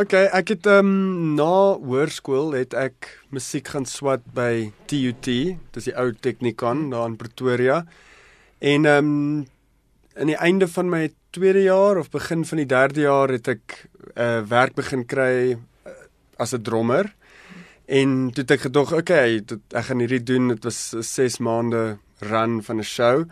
Okay, ek het ehm um, na hoërskool het ek musiek gaan swat by TUT, dis die ou Technikon daar in Pretoria. En ehm um, in die einde van my tweede jaar of begin van die derde jaar het ek 'n uh, werk begin kry uh, as 'n drummer. En toe het ek gedog, okay, dit, ek gaan hierdie doen. Dit was 6 maande run van 'n show.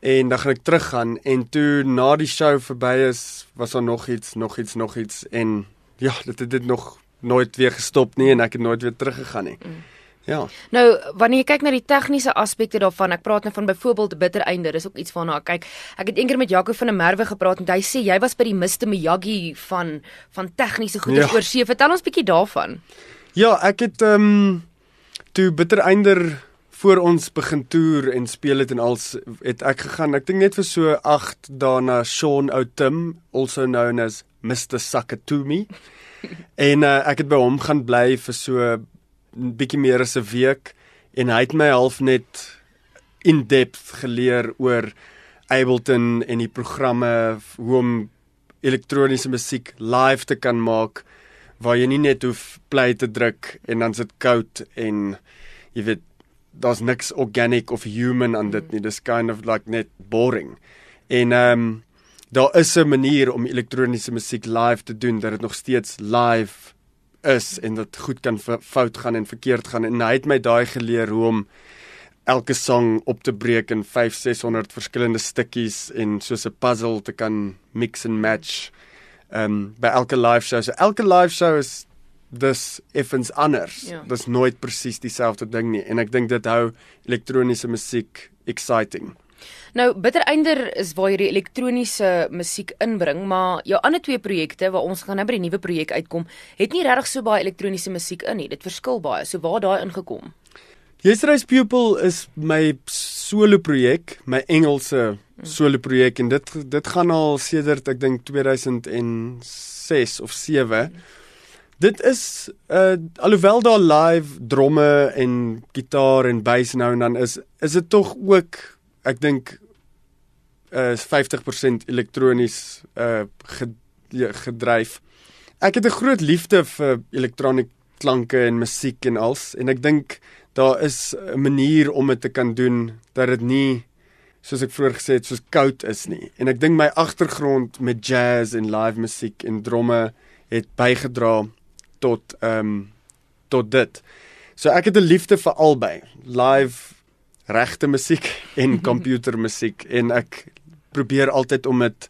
En dan gaan ek teruggaan en toe na die show verby is, was daar nog iets, nog iets, nog iets en ja, dit het dit nog nooit weer gestop nie en ek het nooit weer teruggegaan nie. Mm. Ja. Nou, wanneer jy kyk na die tegniese aspekte daarvan, ek praat nou van byvoorbeeld bitter einde, dis ook iets waarna ek kyk. Ek het eendag met Jaco van der Merwe gepraat en hy sê jy was by die Mr Miyagi van van tegniese goeders ja. oor see. Vertel ons bietjie daarvan. Ja, ek het ehm um, toe bitter einde voor ons begin toer en speel het en als het ek gegaan. Ek dink net vir so 8 dae na Sean Outim, also known as Mr Sakatumi. en uh, ek het by hom gaan bly vir so 'n bietjie meer as 'n week en hy het my half net in depth geleer oor Ableton en die programme hoe om elektroniese musiek live te kan maak waar jy nie net hoef play te druk en dan sit koud en jy weet daar's niks organic of human aan dit nie. Dis kind of like net boring. En ehm um, daar is 'n manier om elektroniese musiek live te doen dat dit nog steeds live is en dit goed kan fout gaan en verkeerd gaan en hy het my daai geleer hoe om elke song op te breek in 5 600 verskillende stukkies en soos 'n puzzle te kan mix and match um by elke live show. So elke live show is dis effens anders. Ja. Dis nooit presies dieselfde ding nie en ek dink dit hou elektroniese musiek exciting. Nou Bittereinder is waar jy die elektroniese musiek inbring, maar jou ander twee projekte waar ons gaan nou by die nuwe projek uitkom, het nie regtig so baie elektroniese musiek in nie. Dit verskil baie. So waar daai ingekom? Yesterday's Pupil is my solo projek, my Engelse solo projek en dit dit gaan al sedert ek dink 2006 of 7. Dit is uh alhoewel daar live dromme en gitaar en bass nou en dan is is dit tog ook ek dink uh, is 50% elektronies uh gedryf. Ek het 'n groot liefde vir elektroniese klanke en musiek en als en ek dink daar is 'n manier om dit te kan doen dat dit nie soos ek vroeër gesê het soos koud is nie. En ek dink my agtergrond met jazz en live musiek en dromme het bygedra tot ehm um, tot dit. So ek het 'n liefde vir albei, live regte musiek en komputermusiek en ek probeer altyd om dit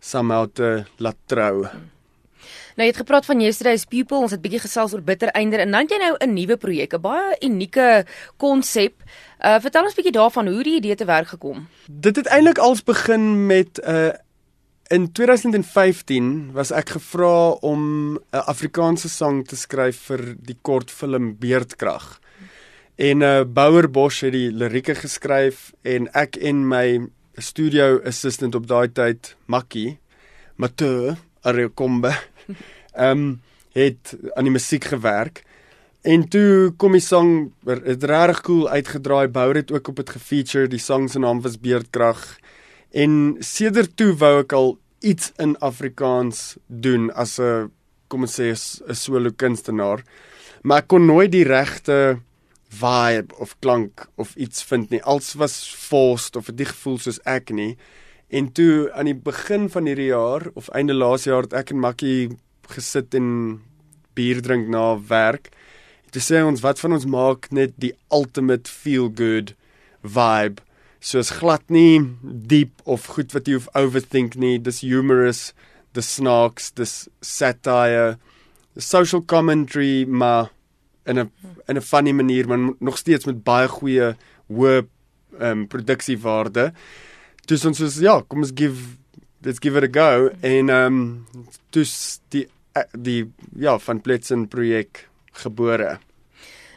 somehow te laat trou. Nou jy het gepraat van yesterday's people, ons het bietjie gesels oor bitter einder en dan jy nou 'n nuwe projek, 'n baie unieke konsep. Uh vertel ons bietjie daarvan hoe die idee te werk gekom. Dit het eintlik als begin met 'n uh, In 2015 was ek gevra om 'n Afrikaanse sang te skryf vir die kortfilm Beerdkrag. En uh Bouwer Bosch het die lirieke geskryf en ek en my studio assistant op daai tyd, Makkie, Mateu Arekombe, ehm um, het aan die musiek gewerk. En toe kom die sang het regtig cool uitgedraai. Bouwer het ook op dit gefeature. Die sang se naam was Beerdkrag. En sedert toe wou ek al iets in Afrikaans doen as 'n kom ons sê 'n solo kunstenaar. Maar ek kon nooit die regte vibe of klank of iets vind nie. Als was forced of het nie gevoel soos ek nie. En toe aan die begin van hierdie jaar of einde laas jaar het ek en Makkie gesit en bier drink na werk. Dit sê ons wat van ons maak net die ultimate feel good vibe. Soos glad nie diep of goed wat jy hoef overthink nie. Dis humorous, dis snacks, dis satire, social commentary, maar in 'n in 'n funny manier maar nog steeds met baie goeie hoë ehm um, produksiewaarde. Dus ons sê ja, kom ons give let's give it a go en ehm um, dus die die ja van Pletsen projek gebore.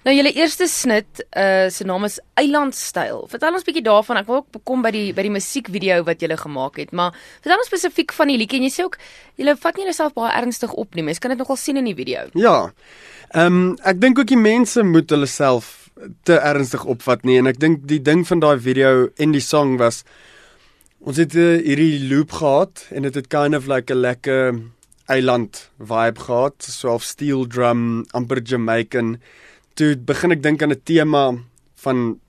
Nou julle eerste snit uh se naam is Eilandstyl. Vertel ons bietjie daarvan. Ek wil ook kom by die by die musiekvideo wat julle gemaak het, maar vertel ons spesifiek van die liedjie en jy sê ook julle vat nie jouself baie ernstig op nie. Mense kan dit nogal sien in die video. Ja. Ehm um, ek dink ook die mense moet hulle self te ernstig opvat nie en ek dink die ding van daai video en die song was ons het uh, hierdie loop gehad en dit het kind of like 'n lekker eiland vibe gehad, so half steel drum, amper Jamaican. Toe begin ek dink aan 'n tema van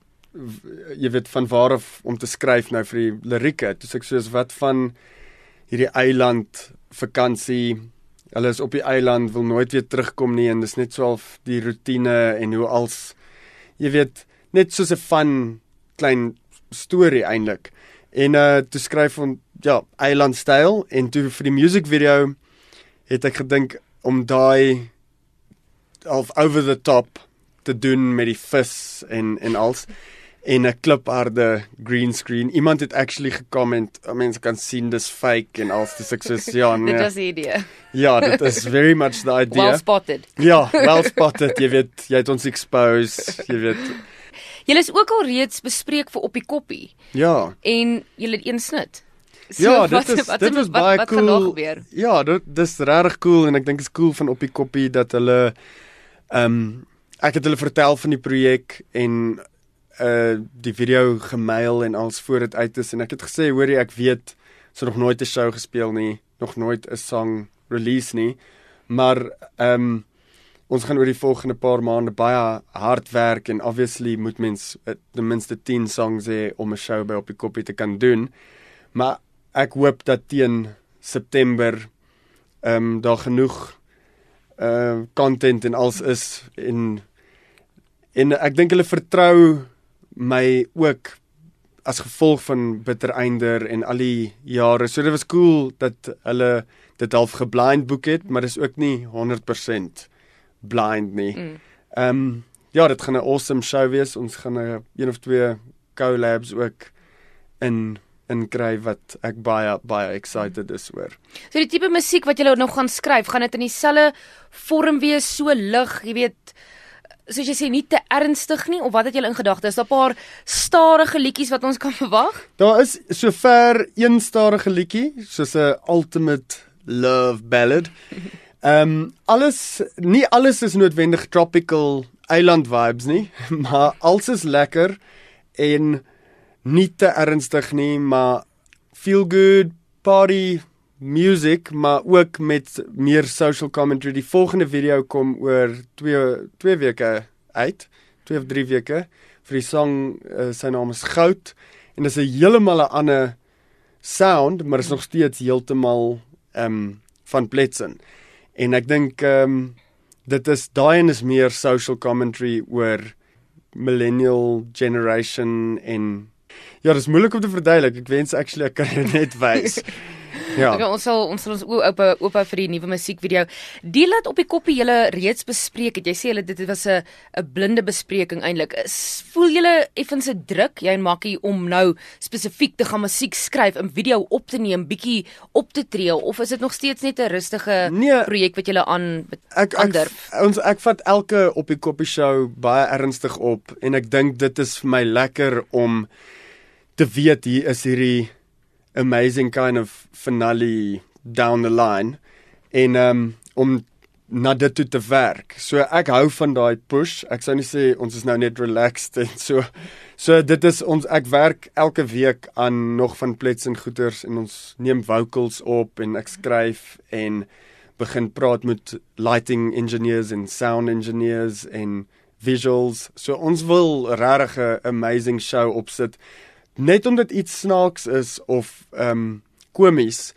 jy weet van waar af om te skryf nou vir die lirieke. Toe sê ek soos wat van hierdie eiland vakansie. Hulle is op die eiland, wil nooit weer terugkom nie en dis net so half die rotine en hoe als jy weet net soos 'n van klein storie eintlik. En uh toe skryf ons ja, eiland styl en toe vir die music video het ek gedink om daai of over the top te doen met die vis en en als en 'n klipharde green screen. Iemand het actually gecomment, mense kan sien dis fake en als dis ek sê ja nee. dit was die idee. Ja, dit is very much the idea. Well spotted. Ja, well spotted. Jy weet, jy het ons expose, jy weet. Julle is ook al reeds bespreek vir op die koppie Ja. en julle het een snit. Ja, dit wat- is wat- dit wat- baie wat cool. gebeur? Ja, dit dis regtig cool en ek dink dit is cool van op die koppie dat hulle ehm um, ek het hulle vertel van die projek en uh die video gemail en als voor dit uit is en ek het gesê hoorie ek weet so nog nooit 'n show gespeel nie, nog nooit 'n song release nie, maar ehm um, ons gaan oor die volgende paar maande baie hard werk en obviously moet mens uh, ten minste 10 songs hê om 'n show by op die koppie te kan doen. Maar ek hoop dat teen September ehm um, daar genoeg uh content en als is en en ek dink hulle vertrou my ook as gevolg van Bittereinder en al die jare. So dit was cool dat hulle dit half geblind boek het, maar dis ook nie 100% blind nie. Mm. Ehm um, ja, dit gaan 'n awesome show wees. Ons gaan 'n een of twee collabs ook in in kry wat ek baie baie excited is oor. So die tipe musiek wat jy nog gaan skryf, gaan dit in dieselfde vorm wees, so lig, jy weet, soos jy sê nie te ernstig nie of wat het jy in gedagte? Is daar 'n paar stadige liedjies wat ons kan verwag? Daar is sover een stadige liedjie, soos 'n ultimate love ballad. Ehm um, alles nie alles is noodwendig tropical eiland vibes nie, maar alles is lekker en nie te ernstig nie, maar feel good party music, maar ook met meer social commentary. Die volgende video kom oor 2 2 weke uit, 2 of 3 weke vir die song uh, sy naam is Goud en dit is 'n heeltemal 'n ander sound, maar is nog steeds heeltemal ehm um, van Pletsen. En ek dink ehm um, dit is daai en is meer social commentary oor millennial generation en ja, dis moeilik om te verduidelik. Ek wens actually ek kan dit net wys. Ja. Okay, ons sal ons sal ons oop oop oop vir die nuwe musiekvideo. Die laat op die koppie julle reeds bespreek het. Jy sê hulle dit was 'n 'n blinde bespreking eintlik. Voel julle effens 'n druk jy en Makkie om nou spesifiek te gaan musiek skryf, 'n video op te neem, bietjie op te tree of is dit nog steeds net 'n rustige Nee. projek wat julle aan Ek ek aandurf? ons ek vat elke op die koppie show baie ernstig op en ek dink dit is vir my lekker om te weet hier is hierdie amazing kind of finale down the line en um, om na dit toe te werk. So ek hou van daai push. Ek sou nie sê ons is nou net relaxed en so so dit is ons ek werk elke week aan nog van plets en goeters en ons neem vocals op en ek skryf en begin praat met lighting engineers en sound engineers en visuals. So ons wil regtig 'n amazing show opsit net omdat iets snaaks is of ehm um, komies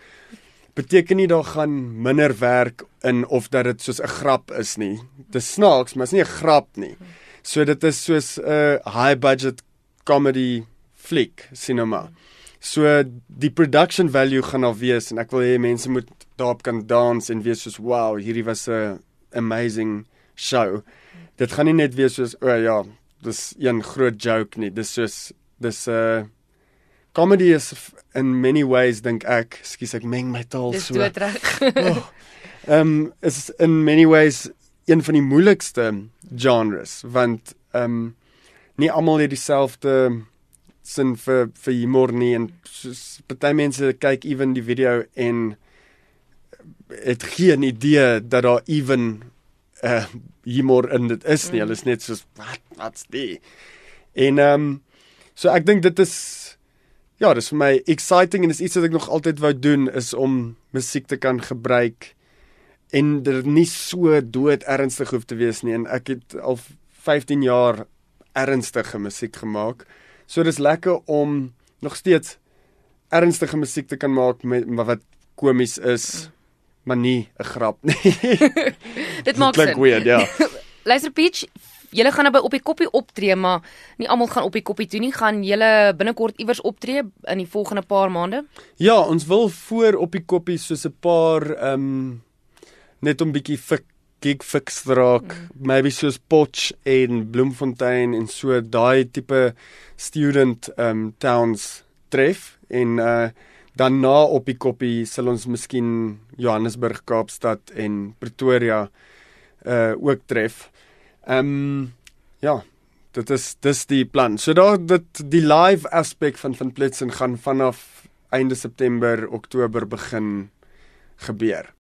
beteken nie daar gaan minder werk in of dat dit soos 'n grap is nie. Dis snaaks, maar is nie 'n grap nie. So dit is soos 'n high budget comedy fliek cinema. So die production value gaan daar wees en ek wil hê mense moet daarop kan dans en wees soos wow, hierdie was 'n amazing show. Dit gaan nie net wees soos o oh, ja, dis een groot joke nie. Dis soos dis 'n uh, comedy is in many ways dink ek, skus ek meng my taal Dis so. doodreg. Oh, Ehm um, is in many ways een van die moeilikste genres want ehm um, nie almal het dieselfde sin vir vir humor nie en soos party mense kyk ewen die video en het geen idee dat daar ewen uh humor in dit is nie. Mm. Hulle is net soos wat wat's dit? En ehm um, so ek dink dit is ja, dis vir my exciting en dis iets wat ek nog altyd wou doen is om musiek te kan gebruik en dit nie so dood ernstig hoef te wees nie en ek het al 15 jaar ernstige musiek gemaak. So dis lekker om nog steeds ernstige musiek te kan maak met wat komies is, maar nie 'n grap nie. Dit maak Klink sin. weird, ja. Luister Peach, julle gaan nou by op die koppie optree, maar nie almal gaan op die koppie toe nie. Gaan julle binnekort iewers optree in die volgende paar maande? Ja, ons wil voor op die koppie soos 'n paar ehm um, net om bietjie fik gig fix raak, mm. maybe soos Potch en Bloemfontein en so daai tipe student um, towns tref en uh dan na op die koppie sal ons miskien Johannesburg, Kaapstad en Pretoria uh ook tref. Ehm um, ja, dit is dis die plan. So daar dit die live aspek van van Blitzen gaan vanaf einde September, Oktober begin gebeur.